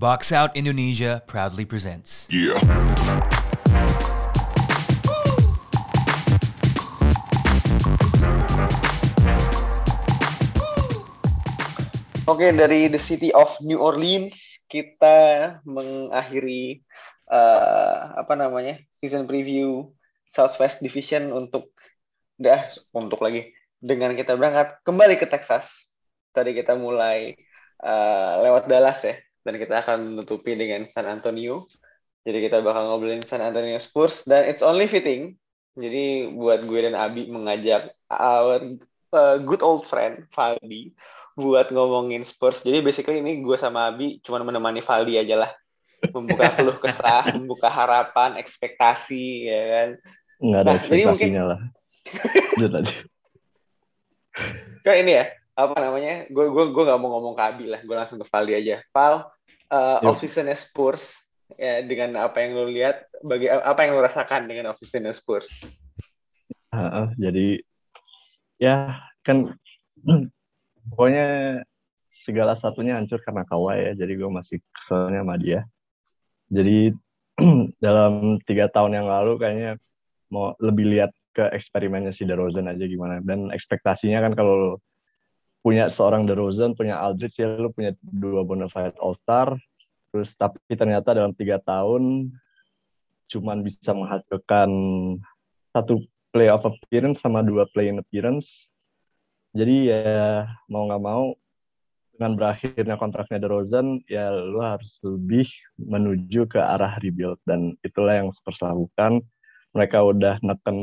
Box Out Indonesia proudly presents. Yeah. Oke, dari The City of New Orleans kita mengakhiri uh, apa namanya season preview Southwest Division untuk dah untuk lagi dengan kita berangkat kembali ke Texas. Tadi kita mulai uh, lewat Dallas ya, dan kita akan menutupi dengan San Antonio. Jadi kita bakal ngobrolin San Antonio Spurs dan it's only fitting. Jadi buat gue dan Abi mengajak our uh, good old friend Faldi buat ngomongin Spurs. Jadi basically ini gue sama Abi cuma menemani Valdi aja lah. Membuka keluh kesah, membuka harapan, ekspektasi, ya kan. Enggak ada Nah, ekspektasinya mungkin- lah. Lanjut aja. Kayak ini ya, apa namanya? Gue gue gue nggak mau ngomong ke Abi lah, gue langsung ke Valdi aja. Val, uh, Yuk. off seasonnya Spurs ya dengan apa yang lo lihat, bagi apa yang lo rasakan dengan off seasonnya Spurs? Heeh, jadi ya kan pokoknya segala satunya hancur karena Kawhi ya. Jadi gue masih keselnya sama dia. Jadi dalam tiga tahun yang lalu kayaknya mau lebih lihat ke eksperimennya si DeRozan aja gimana. Dan ekspektasinya kan kalau punya seorang DeRozan, punya Aldridge, ya lu punya dua bona fide All-Star. Terus tapi ternyata dalam tiga tahun cuman bisa menghasilkan satu playoff appearance sama dua play-in appearance. Jadi ya mau nggak mau dengan berakhirnya kontraknya DeRozan ya lu harus lebih menuju ke arah rebuild dan itulah yang Spurs lakukan. Mereka udah neken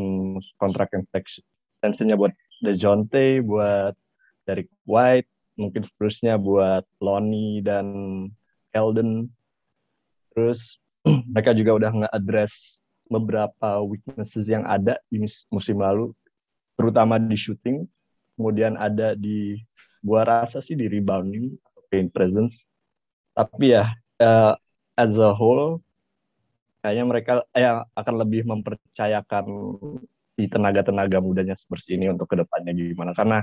kontrak extensionnya buat DeJounte, buat Derek White, mungkin seterusnya buat Lonnie dan Keldon. Terus mereka juga udah nge-address beberapa weaknesses yang ada di mus- musim lalu, terutama di shooting. Kemudian ada di gua rasa sih di rebounding atau paint presence. Tapi ya eh, as a whole kayaknya mereka ya akan lebih mempercayakan si tenaga-tenaga mudanya Spurs ini untuk ke depannya gimana karena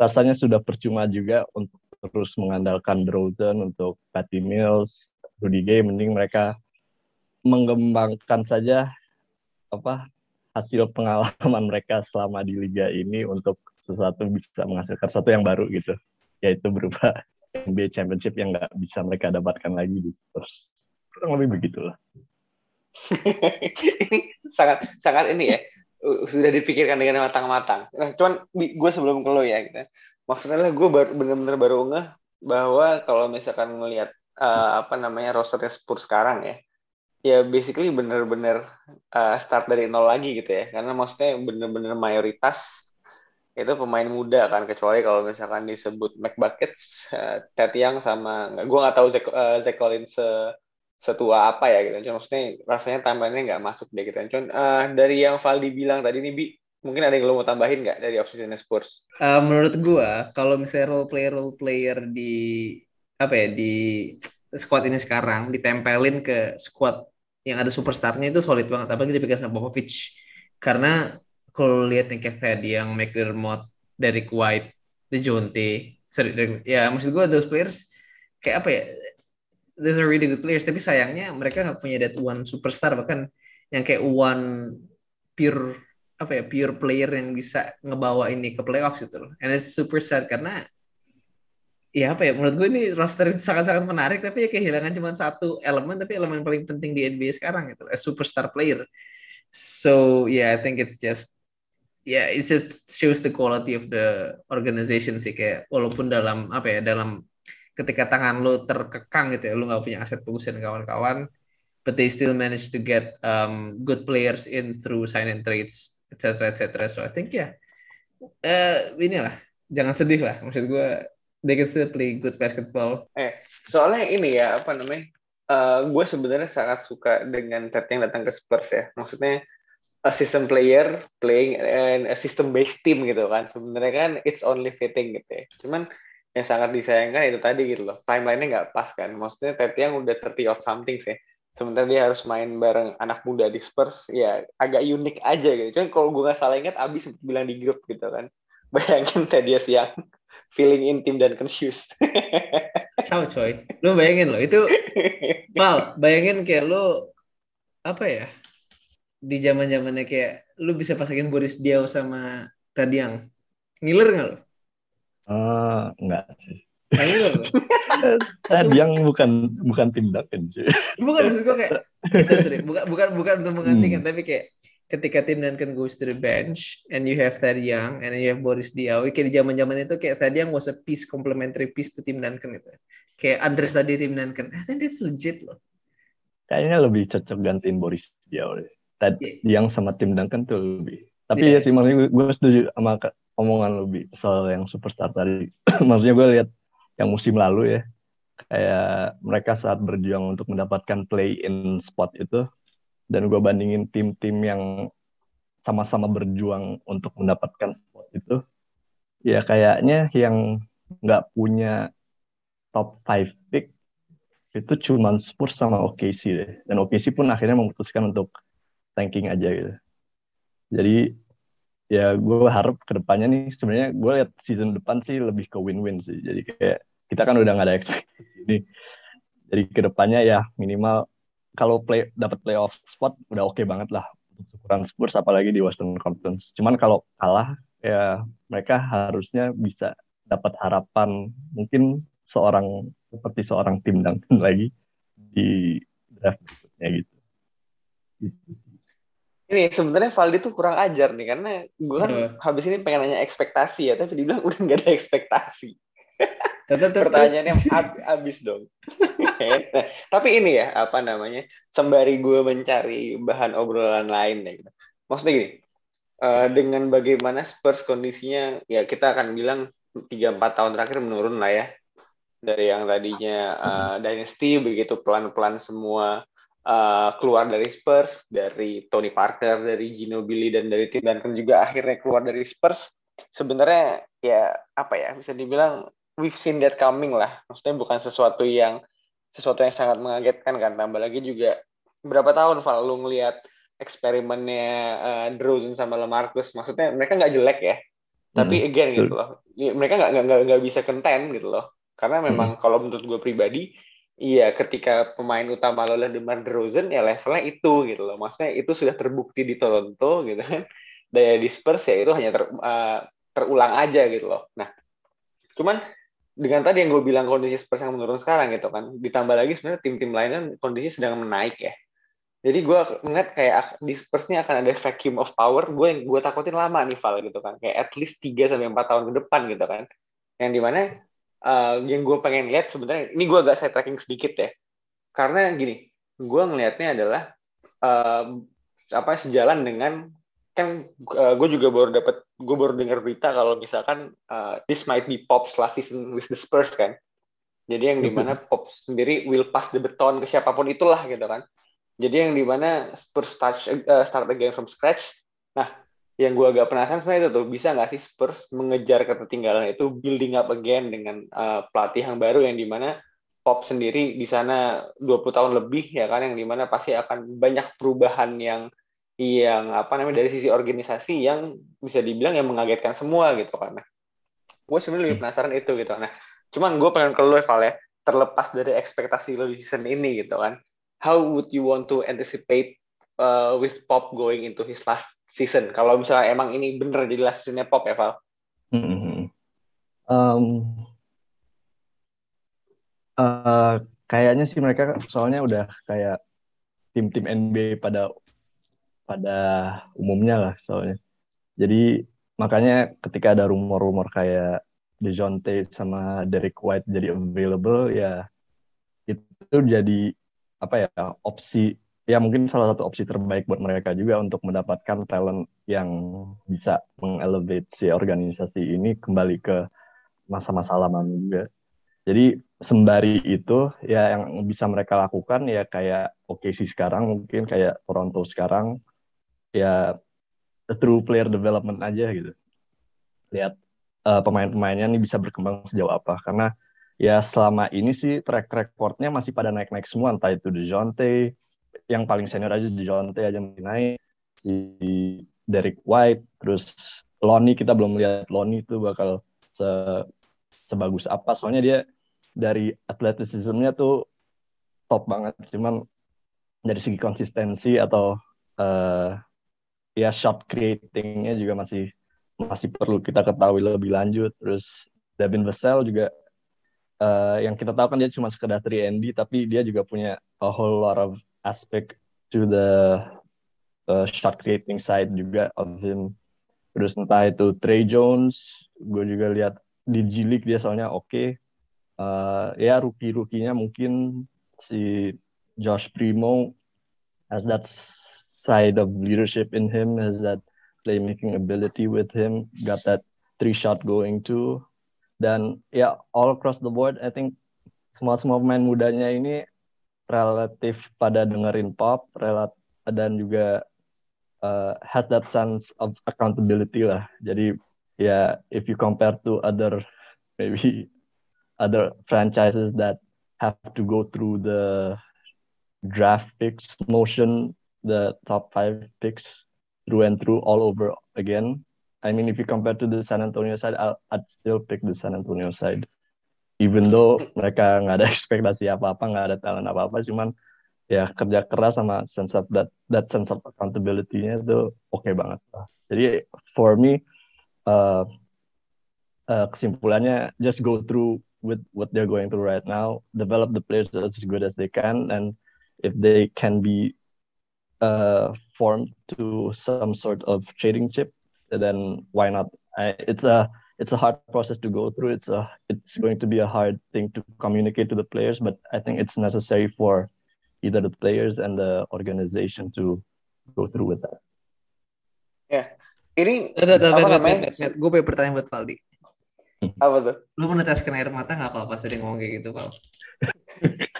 rasanya sudah percuma juga untuk terus mengandalkan DeRozan untuk Patty Mills, Rudy Gay, mending mereka mengembangkan saja apa hasil pengalaman mereka selama di liga ini untuk sesuatu bisa menghasilkan sesuatu yang baru gitu. Yaitu berupa NBA Championship yang nggak bisa mereka dapatkan lagi di Spurs. Kurang lebih begitulah. Ini sangat sangat ini ya sudah dipikirkan dengan matang-matang. Nah, cuman gue sebelum ke lo ya, gitu. maksudnya lah gue baru bener-bener baru ngeh bahwa kalau misalkan ngelihat uh, apa namanya rosternya Spurs sekarang ya, ya basically bener-bener uh, start dari nol lagi gitu ya, karena maksudnya bener-bener mayoritas itu pemain muda kan kecuali kalau misalkan disebut Mac Buckets, uh, Ted Young sama gue nggak tahu Zach, uh, Zach Collins se- setua apa ya gitu. Cuma maksudnya rasanya timeline-nya nggak masuk deh gitu. Cuman eh, dari yang Valdi bilang tadi nih Bi, mungkin ada yang lo mau tambahin nggak dari offseason Spurs? Eh, menurut gua kalau misalnya role player role player di apa ya di squad ini sekarang ditempelin ke squad yang ada superstarnya itu solid banget apalagi dipegang sama Popovich karena kalau lihat yang kayak tadi yang McDermott, Derek White, DeJounte, sorry, ya maksud gua those players kayak apa ya those are really good players tapi sayangnya mereka nggak punya that one superstar bahkan yang kayak one pure apa ya pure player yang bisa ngebawa ini ke playoffs gitu loh. And it's super sad karena ya apa ya menurut gue ini roster itu sangat-sangat menarik tapi ya kehilangan cuma satu elemen tapi elemen paling penting di NBA sekarang gitu, a superstar player. So yeah, I think it's just yeah, it just shows the quality of the organization sih kayak walaupun dalam apa ya dalam ketika tangan lo terkekang gitu ya, lo nggak punya aset bagus dan kawan-kawan, but they still manage to get um, good players in through sign and trades, etc. etc. So I think ya, eh inilah, jangan sedih lah. Maksud gue, they can still play good basketball. Soalnya ini ya apa namanya? eh, gue sebenarnya sangat suka dengan Ted yang datang ke Spurs ya. Maksudnya a system player playing and a system based team gitu kan. Sebenarnya kan it's only fitting gitu ya. Cuman yang sangat disayangkan itu tadi gitu loh. Timeline-nya nggak pas kan. Maksudnya Ted yang udah 30 of something sih. Sementara dia harus main bareng anak muda di Spurs, ya agak unik aja gitu. Cuman kalau gue nggak salah ingat, Abi bilang di grup gitu kan. Bayangin Thaddeus yang filling in Tim Duncan shoes. Ciao coy. Lu bayangin loh itu Val, bayangin kayak lu apa ya? Di zaman-zamannya kayak lu bisa pasangin Boris Diaw sama Tadiang. Ngiler nggak lo? Eh, enggak sih. Nggak ngiler lo? Tadi yang bukan bukan tindakan sih. Bukan maksud gue kayak eh, sorry, sorry. bukan bukan bukan untuk menggantikan Hmm. tapi kayak ketika tim Duncan goes to the bench and you have Thad Young and you have Boris Diaw kayak di zaman-zaman itu kayak Thad Young was a piece complementary piece to tim Duncan gitu. Kayak understudy tim Duncan. I think that's legit loh. Kayaknya lebih cocok gantiin Boris Diaw deh. Tadi Iya. yang sama tim Duncan tuh lebih. Tapi Iya. ya sih maksudnya gue, gue setuju sama omongan lebih soal yang superstar tadi. maksudnya gue lihat yang musim lalu ya kayak mereka saat berjuang untuk mendapatkan play in spot itu dan gue bandingin tim-tim yang sama-sama berjuang untuk mendapatkan spot itu ya kayaknya yang nggak punya top 5 pick itu cuman Spurs sama OKC deh dan OKC pun akhirnya memutuskan untuk tanking aja gitu jadi ya gue harap ke depannya nih sebenarnya gue lihat season depan sih lebih ke win-win sih jadi kayak kita kan udah nggak ada ekspektasi ini jadi ke depannya ya minimal kalau play dapat playoff spot udah oke banget lah untuk ukuran Spurs apalagi di Western Conference cuman kalau kalah ya mereka harusnya bisa dapat harapan mungkin seorang seperti seorang tim Duncan lagi di draft berikutnya gitu. Gitu. Ini sebenarnya Valdi tuh kurang ajar nih karena gue kan habis ini pengen nanya ekspektasi ya, tapi dibilang udah nggak ada ekspektasi. Pertanyaannya ab- abis dong. Nah, tapi ini ya apa namanya? Sembari gue mencari bahan obrolan lain ya. Gitu. Maksudnya gini, eh, dengan bagaimana Spurs kondisinya, ya kita akan bilang 3-4 tahun terakhir menurun lah ya. Dari yang tadinya eh, dynasty begitu pelan-pelan semua eh, keluar dari Spurs, dari Tony Parker, dari Ginobili dan dari Tim Duncan juga akhirnya keluar dari Spurs. Sebenarnya ya apa ya bisa dibilang we've seen that coming lah. Maksudnya bukan sesuatu yang sesuatu yang sangat mengagetkan kan. Tambah lagi juga berapa tahun Val lu ngelihat eksperimennya uh, DeRozan sama LaMarcus. Maksudnya mereka nggak jelek ya. Tapi again gitu loh. Ya, mereka nggak nggak nggak- nggak bisa contain gitu loh. Karena memang kalau menurut gue pribadi, iya ketika pemain utama lo DeMar DeRozan ya levelnya itu gitu loh. Maksudnya itu sudah terbukti di Toronto gitu kan. Daya di Spurs ya itu hanya ter- uh, terulang aja gitu loh. Nah, cuman dengan tadi yang gue bilang kondisi Spurs yang menurun sekarang gitu kan, ditambah lagi sebenarnya tim-tim lain kan kondisi sedang menaik ya. Jadi gue ngeliat kayak di Spurs ini akan ada vacuum of power. Gue yang gue takutin lama nih Val gitu kan, kayak at least 3 sampai empat tahun ke depan gitu kan. Yang di mana uh, yang gue pengen lihat sebenarnya ini gue agak saya tracking sedikit ya, karena gini, gue ngelihatnya adalah uh, apa sejalan dengan kan uh, gue juga baru dapat gue baru dengar berita kalau misalkan uh, this might be Pop's last season with the Spurs kan. Jadi yang di mana Pop sendiri will pass the baton ke siapa pun itulah gitu kan. Jadi yang di mana Spurs start, uh, start again from scratch. Nah, yang gue agak penasaran sebenarnya itu tuh bisa nggak sih Spurs mengejar ketertinggalan itu building up again dengan uh, pelatih yang baru yang di mana Pop sendiri di sana 20 tahun lebih ya kan yang di mana pasti akan banyak perubahan yang yang apa namanya dari sisi organisasi yang bisa dibilang yang mengagetkan semua gitu kan. Nah, gue sebenarnya lebih penasaran itu gitu. Nah, cuman gue pengen ke lu Val ya, terlepas dari ekspektasi lo di season ini gitu kan. How would you want to anticipate uh, with Pop going into his last season? Kalau misalnya emang ini bener jadi last seasonnya Pop ya Val? Um, eh, kayaknya sih mereka soalnya udah kayak tim-tim NBA pada pada umumnya lah soalnya. Jadi makanya ketika ada rumor-rumor kayak DeJounte sama Derek White jadi available ya itu jadi apa ya opsi ya mungkin salah satu opsi terbaik buat mereka juga untuk mendapatkan talent yang bisa mengelevate si organisasi ini kembali ke masa-masa lama juga. Jadi sembari itu ya yang bisa mereka lakukan ya kayak OKC sekarang mungkin kayak Toronto sekarang ya through player development aja gitu. Lihat uh, pemain-pemainnya nih bisa berkembang sejauh apa karena ya selama ini sih track recordnya masih pada naik-naik semua entah itu DeJounte yang paling senior aja DeJounte aja masih naik si Derek White terus Lonnie kita belum lihat Lonnie itu bakal se sebagus apa. Soalnya dia dari atletisismnya tuh top banget. Cuman dari segi konsistensi atau uh, ya shot creatingnya juga masih masih perlu kita ketahui lebih lanjut. Terus Devin Vassell juga uh, yang kita tahu kan dia cuma sekedar 3 tapi dia juga punya a whole lot of aspect to the uh, shot creating side juga of him. Terus entah itu Trey Jones, gue juga lihat di G League dia soalnya oke. Okay. Uh, ya rookie-rukinya mungkin si Josh Primo has that side of leadership in him, has that playmaking ability with him, got that three shot going too. Dan ya all across the board, I think semua semua pemain mudanya ini relatif pada dengerin pop, relat dan juga uh, has that sense of accountability lah. Jadi ya yeah, if you compare to other maybe other franchises that have to go through the draft picks motion, the top five picks through and through all over again. I mean, if you compare to the San Antonio side, I'll, I'd still pick the San Antonio side. Even though mereka nggak ada ekspektasi apa-apa, nggak ada talent apa-apa, cuman ya kerja keras sama sense of that that sense of accountability-nya itu oke okay banget. Jadi for me uh, uh, kesimpulannya just go through with what they're going through right now, develop the players as good as they can, and if they can be uh, formed to some sort of trading chip, then why not? I, it's a it's a hard process to go through. It's a it's going to be a hard thing to communicate to the players, but I think it's necessary for either the players and the organization to go through with that. Ya, ini Udah, udah, apa namanya? Gue punya pertanyaan buat Valdi. Apa tuh? Lu meneteskan air mata nggak kalau pas tadi ngomong kayak gitu, Val?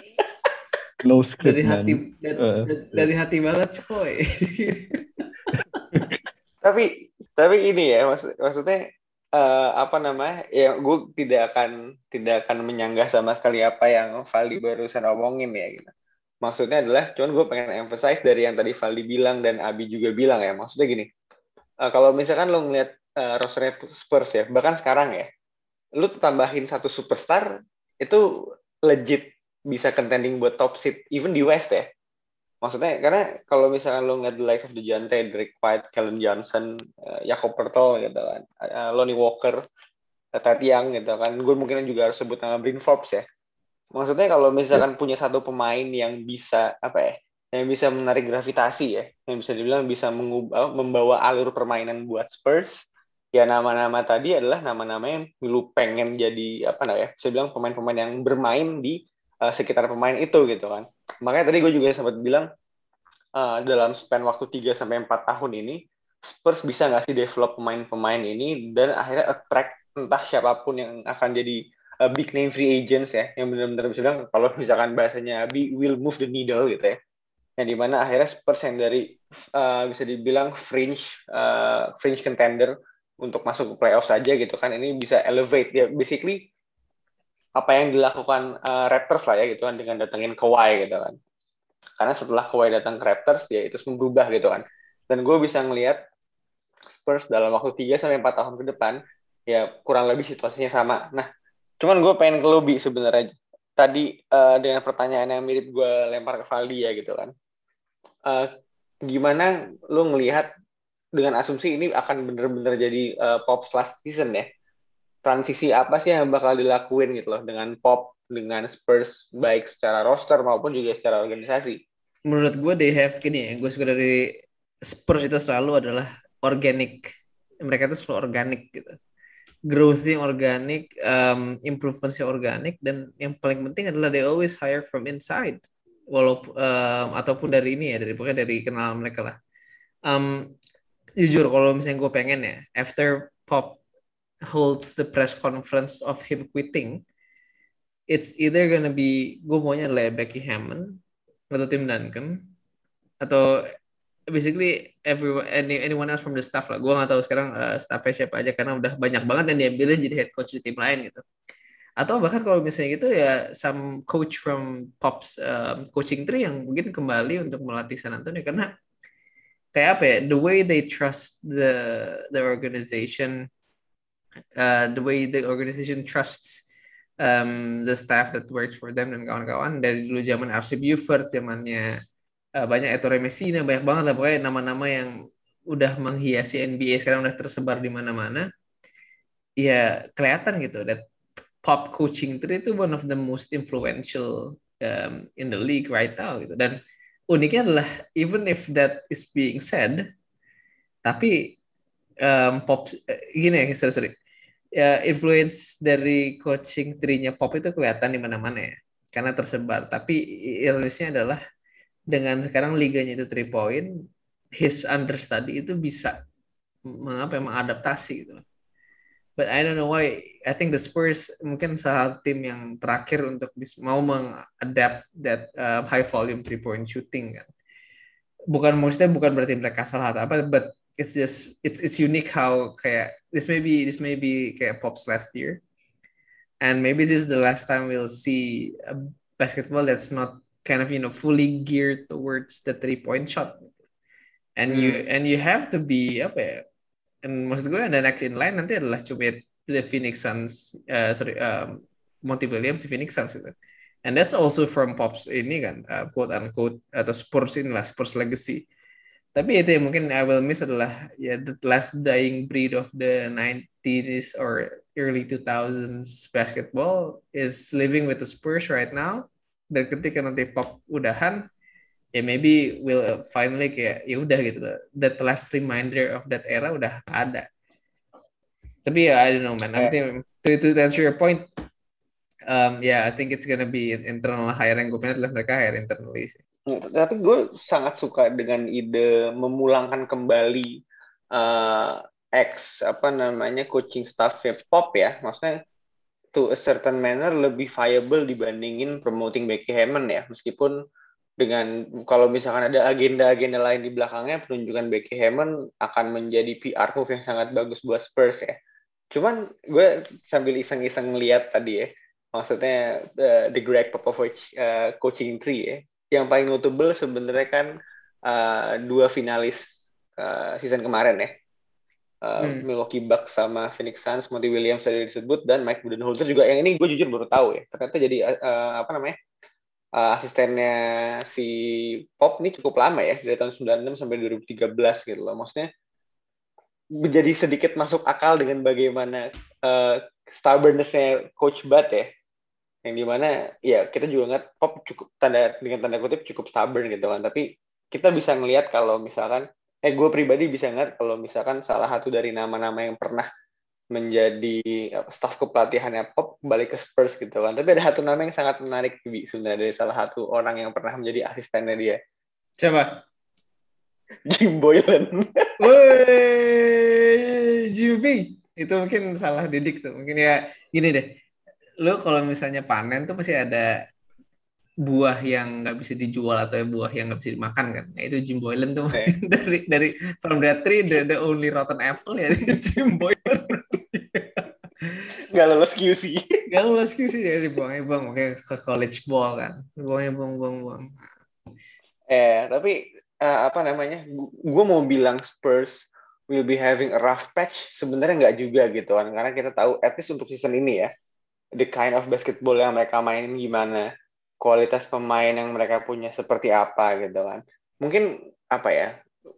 no script, dari hati, man. dari, Uh, dari hati banget, coy. tapi tapi ini ya maksud, maksudnya uh, apa namanya? Ya gue tidak akan tidak akan menyanggah sama sekali apa yang Valdi barusan omongin ya gitu. Maksudnya adalah cuman gue pengen emphasize dari yang tadi Valdi bilang dan Abi juga bilang ya. Maksudnya gini uh, kalau misalkan lo ngeliat uh, roster Spurs ya bahkan sekarang ya lu tambahin satu superstar itu legit bisa contending buat top seed even di West ya maksudnya karena kalau misalkan lo ngeliat the likes of the Jante, Derek White, Kellen Johnson, uh, Jakob Pertl gitu kan, uh, Lonnie Walker, Ted Young gitu kan, gue mungkin juga harus sebut nama Bryn Forbes ya. Maksudnya kalau misalkan punya satu pemain yang bisa apa ya, yang bisa menarik gravitasi ya, yang bisa dibilang bisa mengubah, membawa alur permainan buat Spurs, ya nama-nama tadi adalah nama-nama yang lu pengen jadi apa namanya, saya bilang pemain-pemain yang bermain di uh, sekitar pemain itu gitu kan. Makanya tadi gue juga sempat bilang uh, dalam span waktu 3 sampai 4 tahun ini Spurs bisa nggak sih develop pemain-pemain ini dan akhirnya attract entah siapa pun yang akan jadi uh, big name free agents ya yang benar-benar bisa bilang kalau misalkan bahasanya Abi will move the needle gitu ya. Yang di mana akhirnya Spurs yang dari uh, bisa dibilang fringe uh, fringe contender untuk masuk ke playoff saja gitu kan ini bisa elevate ya basically apa yang dilakukan uh, Raptors lah ya gitu kan dengan datengin Kawhi gitu kan. Karena setelah Kawhi datang ke Raptors ya itu semua berubah gitu kan. Dan gue bisa ngelihat Spurs dalam waktu 3 sampai 4 tahun ke depan ya kurang lebih situasinya sama. Nah, cuman gue pengen ke lobby sebenarnya. Tadi uh, dengan pertanyaan yang mirip gue lempar ke Valdi ya gitu kan. Uh, gimana lu ngelihat dengan asumsi ini akan bener-bener jadi uh, pop last season ya? Transisi apa sih yang bakal dilakuin gitu loh dengan pop dengan Spurs baik secara roster maupun juga secara organisasi. Menurut gue they have gini ya, gue suka dari Spurs itu selalu adalah organic. Mereka itu selalu organik gitu. Growth yang organik, um, improvements yang organik, dan yang paling penting adalah they always hire from inside. Walaupun um, ataupun dari ini ya, dari pokoknya dari kenal mereka lah. Um, jujur kalau misalnya gue pengen ya, after pop holds the press conference of him quitting, it's either gonna be gue maunya adalah Becky Hammond atau Tim Duncan atau basically everyone any, anyone else from the staff lah. Gue nggak tahu sekarang uh, staffnya siapa aja karena udah banyak banget yang diambilin jadi head coach di tim lain gitu. Atau bahkan kalau misalnya gitu ya some coach from Pops um, coaching tree yang mungkin kembali untuk melatih San Antonio karena kayak apa ya the way they trust the the organization uh, the way the organization trusts um, the staff that works for them dan kawan-kawan dari dulu zaman RC Buford, zamannya uh, banyak Ettore Messina, banyak banget lah pokoknya nama-nama yang udah menghiasi NBA sekarang udah tersebar di mana-mana. Ya kelihatan gitu that pop coaching itu one of the most influential um, in the league right now gitu. Dan uniknya adalah even if that is being said, tapi um, pop uh, gini ya sorry, sorry ya influence dari coaching trinya Pop itu kelihatan di mana-mana ya karena tersebar. Tapi ironisnya adalah dengan sekarang liganya itu three point his understudy itu bisa mengapa mengadaptasi gitu but I don't know why. I think the Spurs mungkin salah tim yang terakhir untuk mau mengadapt that uh, high volume three point shooting kan. Bukan maksudnya bukan berarti mereka salah atau apa but it's just it's it's unique how kayak this may be this may be kayak pops last year. And maybe this is the last time we'll see a basketball that's not kind of you know fully geared towards the three point shot. And you hmm. and you have to be apa ya and maksud gue the next in line nanti adalah cuma the Phoenix Suns uh, sorry um, Monty Williams Phoenix Suns and that's also from Pops ini kan uh, quote unquote atau Spurs inilah Spurs legacy tapi itu yang mungkin I will miss adalah ya the last dying breed of the 90s or early 2000s basketball is living with the Spurs right now. Dan ketika nanti pop udahan ya maybe will finally kayak ya udah gitu loh. That last reminder of that era udah ada. Tapi ya I don't know man. I think to, to answer your point um, yeah I think it's gonna be internal hiring. Gue pindah adalah mereka hire internally sih tapi gue sangat suka dengan ide memulangkan kembali uh, ex apa namanya coaching staff pop ya. Maksudnya to a certain manner lebih viable dibandingin promoting Becky Hammond ya. Meskipun dengan kalau misalkan ada agenda-agenda lain di belakangnya penunjukan Becky Hammond akan menjadi PR move yang sangat bagus buat Spurs ya. Cuman gue sambil iseng-iseng lihat tadi ya maksudnya the, the Greg Popovich uh, coaching tree ya yang paling notable sebenarnya kan uh, dua finalis uh, season kemarin ya. Uh, hmm. Milwaukee Bucks sama Phoenix Suns, Monty Williams tadi disebut dan Mike Budenholzer juga yang ini gue jujur baru tahu ya. Ternyata jadi uh, apa namanya? Uh, asistennya si Pop ini cukup lama ya dari tahun 96 sampai 2013 gitu loh. Maksudnya menjadi sedikit masuk akal dengan bagaimana uh, stubbornness-nya Coach Bud ya yang di mana ya kita juga nggak pop cukup tanda dengan tanda kutip cukup stubborn gitu kan. Tapi kita bisa ngelihat kalau misalkan eh gue pribadi bisa ngeliat kalau misalkan salah satu dari nama-nama yang pernah menjadi staff kepelatihannya pop balik ke Spurs gitu kan. Tapi ada satu nama yang sangat menarik Bi sebenarnya dari salah satu orang yang pernah menjadi asistennya dia. Siapa? Jim Boylan. Woi Jimmy. Itu mungkin salah didik tuh. Mungkin ya gini deh lu kalau misalnya panen tuh pasti ada buah yang nggak bisa dijual atau buah yang nggak bisa dimakan kan? Nah, itu Jim Boylan tuh. Okay. dari dari from that tree the, the only rotten apple ya Jim Boylan. Nggak lolos QC nggak lolos QC dari buangnya buang oke ke college ball kan. Buangnya buang buang buang. Eh tapi uh, apa namanya gue mau bilang Spurs will be having a rough patch sebenarnya nggak juga gitu kan. Karena kita tahu at least untuk season ini ya the kind of basketball yang mereka mainin gimana, kualitas pemain yang mereka punya seperti apa gitu kan. Mungkin apa ya,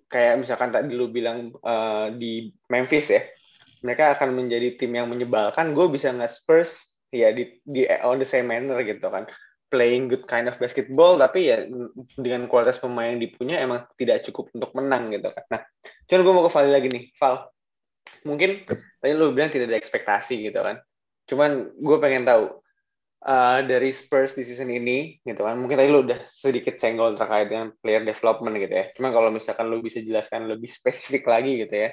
kayak misalkan tadi lu bilang uh, di Memphis ya, mereka akan menjadi tim yang menyebalkan. Gue bisa nggak Spurs ya di, di on the same manner gitu kan playing good kind of basketball tapi ya dengan kualitas pemain yang dipunya emang tidak cukup untuk menang gitu kan. Nah, cuman gue mau ke Val lagi nih, Val. Mungkin tadi lu bilang tidak ada ekspektasi gitu kan. Cuman gue pengen tahu uh, dari Spurs di season ini, gitu kan. Mungkin tadi lu udah sedikit senggol terkait dengan player development gitu ya. Cuman kalau misalkan lu bisa jelaskan lebih spesifik lagi gitu ya.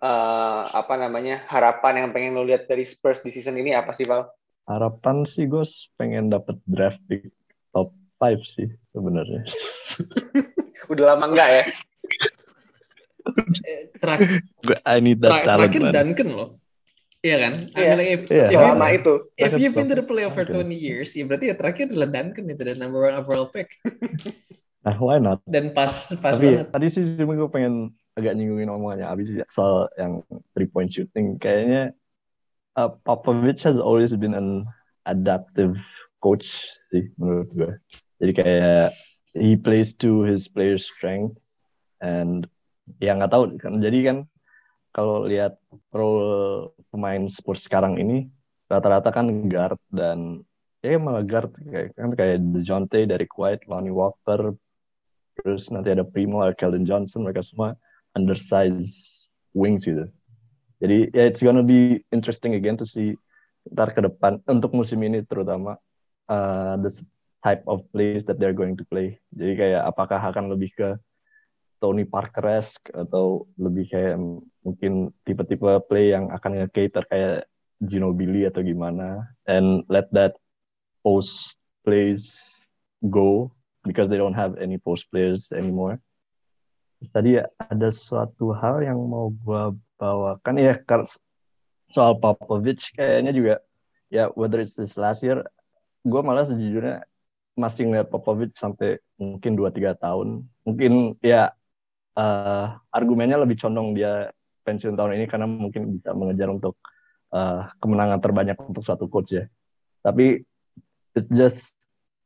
Uh, apa namanya harapan yang pengen lu lihat dari Spurs di season ini apa sih Val? Harapan sih gue pengen dapet draft pick top 5 sih sebenarnya. udah lama enggak ya? Eh, terakhir, I need that talent, terakhir Duncan loh. Iya kan? Iya. Yeah. if, yeah. if Lama you, itu. If you've been to the playoff for 20 years, ya berarti ya terakhir adalah Duncan itu dan number one overall pick. nah, why not? Dan pas pas Tapi, banget. Tadi sih cuma gue pengen agak nyinggungin omongannya Abis ya, soal yang three point shooting. Kayaknya uh, Popovich has always been an adaptive coach sih menurut gue. Jadi kayak he plays to his players' strength and ya nggak tahu kan. Jadi kan kalau lihat role pemain Spurs sekarang ini rata-rata kan guard dan ya malah guard kayak kan kayak DeJounte, Derek White, Lonnie Walker, terus nanti ada Primo, Keldon Johnson, mereka semua undersized wings gitu. Jadi ya it's gonna be interesting again to see ntar ke depan untuk musim ini terutama uh, the type of plays that they're going to play. Jadi kayak apakah akan lebih ke Tony Parker-esque atau lebih kayak mungkin tipe-tipe play yang akan nge-cater kayak Ginobili atau gimana. And let that post plays go because they don't have any post players anymore. Tadi ada suatu hal yang mau gue bawakan. Ya soal Popovich kayaknya juga. Ya whether it's this last year gue malah sejujurnya masih ngeliat Popovich sampai mungkin 2-3 tahun. Mungkin ya uh, argumennya lebih condong dia pensiun tahun ini karena mungkin bisa mengejar untuk uh, kemenangan terbanyak untuk suatu coach ya tapi it's just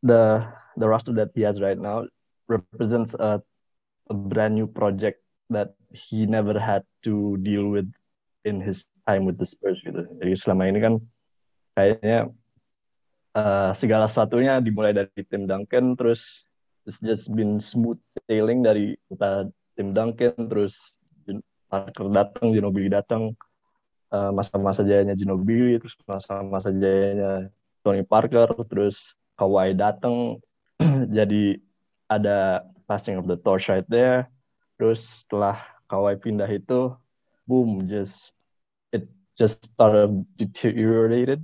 the the roster that he has right now represents a a brand new project that he never had to deal with in his time with the Spurs gitu. Jadi selama ini kan kayaknya uh, segala satunya dimulai dari tim Duncan terus it's just been smooth sailing dari kita tim Duncan terus Parker datang, Ginobili datang, uh, masa-masa jayanya Ginobili terus masa-masa jayanya Tony Parker terus Kawhi datang jadi ada passing of the torch right there. Terus setelah Kawhi pindah itu, boom, just it just started deteriorated,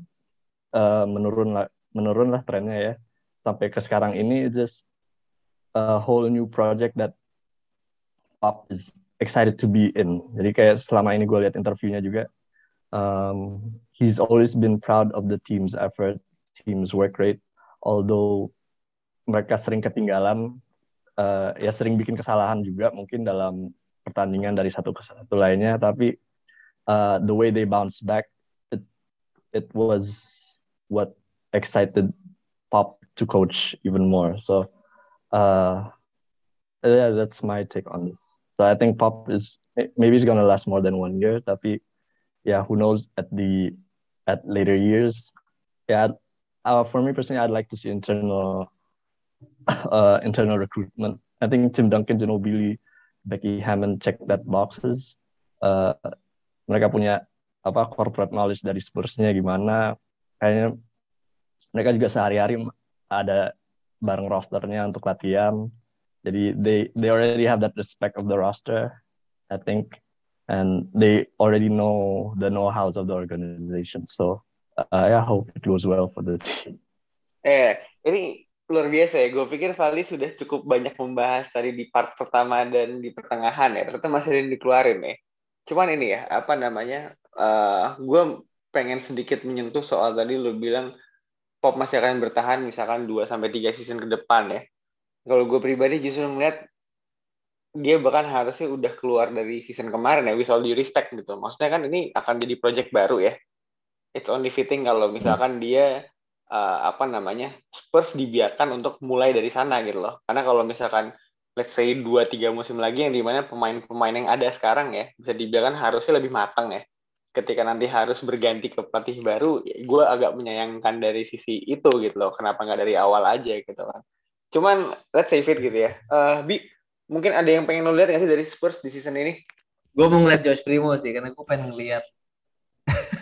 uh, menurun lah, menurun lah trennya ya. Sampai ke sekarang ini, just a whole new project that Pop is excited to be in. Jadi kayak selama ini gue lihat interviewnya juga, um, he's always been proud of the team's effort, team's work rate, although mereka sering ketinggalan uh, ya sering bikin kesalahan juga mungkin dalam pertandingan dari satu ke satu lainnya. Tapi uh, the way they bounce back it it was what excited Pop to coach even more. So uh, yeah that's my take on this so I think Pop is maybe it's gonna last more than one year tapi yeah who knows at the at later years yeah uh, for me personally I'd like to see internal uh, internal recruitment. I think Tim Duncan, Ginobili, Becky Hammond check that boxes. Uh, mereka punya apa corporate knowledge dari Spursnya gimana. Kayaknya mereka juga sehari-hari ada bareng rosternya untuk latihan. Jadi they they already have that respect of the roster, I think, and they already know the know-hows of the organization. So uh, I hope it goes well for the team. Eh, ini luar biasa ya. Gue pikir Vali sudah cukup banyak membahas tadi di part pertama dan di pertengahan ya. Ternyata masih ada yang dikeluarin ya. Cuman ini ya, apa namanya, uh, gue pengen sedikit menyentuh soal tadi lo bilang Pop masih akan bertahan misalkan 2 sampai tiga season ke depan ya. Kalau gue pribadi justru melihat dia bahkan harusnya udah keluar dari season kemarin ya, with all due respect gitu. Maksudnya kan ini akan jadi project baru ya. It's only fitting kalau misalkan dia uh, apa namanya Spurs dibiarkan untuk mulai dari sana gitu loh. Karena kalau misalkan let's say dua tiga musim lagi yang di mana pemain-pemain yang ada sekarang ya bisa dibiarkan harusnya lebih matang ya. Ketika nanti harus berganti ke pelatih baru, ya gue agak menyayangkan dari sisi itu gitu loh. Kenapa nggak dari awal aja gitu kan? Cuman let's save it gitu ya. Uh, Bi, mungkin ada yang pengen lo lihat nggak sih dari Spurs di season ini? Gue mau ngeliat Josh Primo sih, karena gue pengen ngeliat.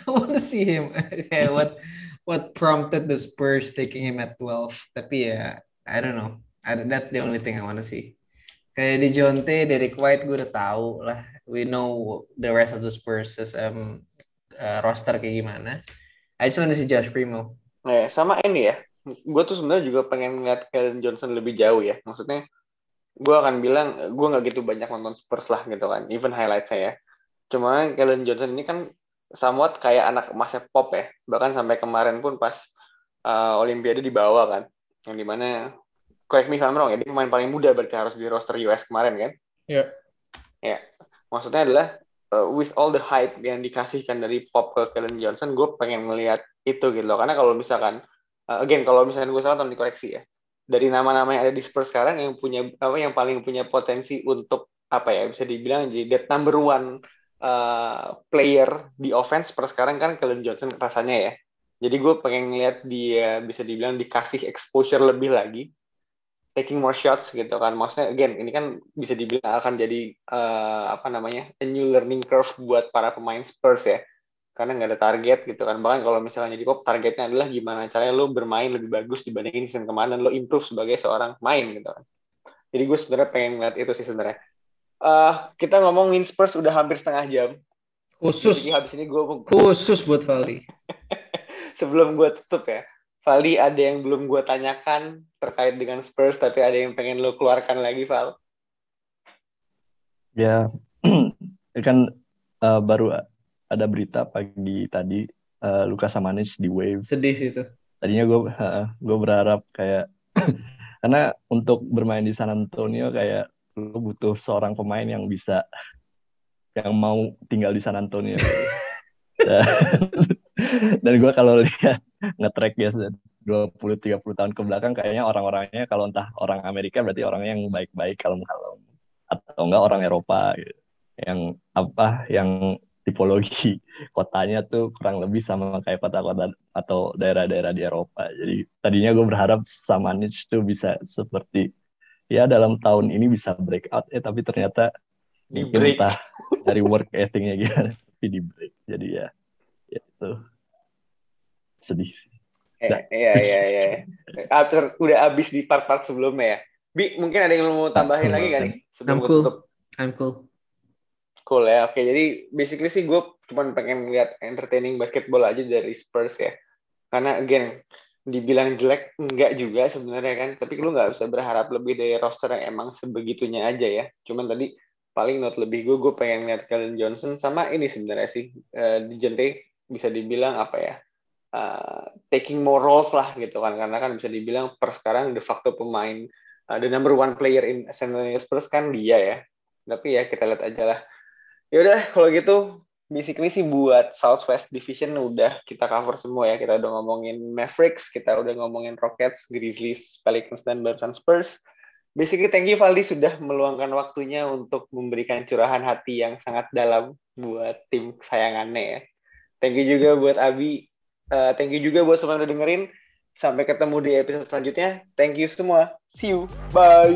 I want to see him. kayak what what prompted the Spurs taking him at 12. Tapi ya, I don't know. I, that's the only thing I want to see. Kayak di Jonte, Derek White gue udah tahu lah. We know the rest of the Spurs um, uh, roster kayak gimana. I just want to see Josh Primo. Eh, sama ini ya. Gue tuh sebenarnya juga pengen ngeliat Kellen Johnson lebih jauh ya. Maksudnya gue akan bilang gue nggak gitu banyak nonton Spurs lah gitu kan. Even highlight saya. Cuma Kellen Johnson ini kan somewhat kayak anak emasnya pop ya bahkan sampai kemarin pun pas uh, Olimpiade dibawa kan yang di mana correct me if I'm wrong ya dia pemain paling muda berarti harus di roster US kemarin kan Iya yeah. ya maksudnya adalah uh, with all the hype yang dikasihkan dari Pop ke Kellen Johnson, gue pengen melihat itu gitu loh. Karena kalau misalkan, uh, again kalau misalkan gue salah tolong dikoreksi ya. Dari nama-nama yang ada di Spurs sekarang yang punya apa yang paling punya potensi untuk apa ya bisa dibilang jadi that number one uh, player di offense per sekarang kan Kellen Johnson rasanya ya. Jadi gue pengen ngeliat dia bisa dibilang dikasih exposure lebih lagi taking more shots gitu kan. Maksudnya again ini kan bisa dibilang akan jadi uh, apa namanya a new learning curve buat para pemain Spurs ya. Karena nggak ada target gitu kan. Bahkan kalau misalnya jadi pop targetnya adalah gimana caranya lo bermain lebih bagus dibandingin season kemarin lo improve sebagai seorang pemain gitu kan. Jadi gue sebenarnya pengen ngeliat itu sih sebenarnya. Uh, kita ngomongin Spurs udah hampir setengah jam. Khusus. Jadi habis ini gue khusus buat Vali. Sebelum gue tutup ya Vali ada yang belum gue tanyakan terkait dengan Spurs, tapi ada yang pengen lo keluarkan lagi, Val? Ya, kan uh, baru ada berita pagi tadi uh, Lukas Samanic di Wave. Sedih sih itu. Tadinya gue uh, gue berharap kayak karena untuk bermain di San Antonio kayak lo butuh seorang pemain yang bisa yang mau tinggal di San Antonio. dan, dan gue kalau lihat nge-track ya 20-30 tahun ke belakang kayaknya orang-orangnya kalau entah orang Amerika berarti orangnya yang baik-baik kalem-kalem atau enggak orang Eropa gitu. yang apa yang tipologi kotanya tuh kurang lebih sama kayak kota-kota atau daerah-daerah di Eropa jadi tadinya gue berharap Samanic tuh bisa seperti ya dalam tahun ini bisa breakout eh tapi ternyata di break entah dari work ethicnya gitu tapi di break jadi ya, ya itu sedih. Iya, iya, iya. iya. After udah abis di part-part sebelumnya ya. Bi, mungkin ada yang mau tambahin lagi kan nih? I'm cool. Tutup? I'm cool. Cool ya. Oke, jadi basically sih gue cuma pengen lihat entertaining basketball aja dari Spurs ya. Karena again, dibilang jelek enggak juga sebenarnya kan. Tapi lu nggak bisa berharap lebih dari roster yang emang sebegitunya aja ya. Cuman tadi paling not lebih gue, gue pengen lihat Kellen Johnson sama ini sebenarnya sih. Uh, di Jente bisa dibilang apa ya uh, taking more roles lah gitu kan karena kan bisa dibilang per sekarang de facto pemain uh, the number one player in San Antonio Spurs kan dia ya tapi ya kita lihat aja lah yaudah kalau gitu basically sih buat Southwest Division udah kita cover semua ya kita udah ngomongin Mavericks kita udah ngomongin Rockets Grizzlies Pelicans dan barusan Spurs basically thank you Valdi sudah meluangkan waktunya untuk memberikan curahan hati yang sangat dalam buat tim kesayangannya ya thank you juga buat Abi Uh, thank you juga buat semua yang udah dengerin. Sampai ketemu di episode selanjutnya. Thank you semua. See you. Bye.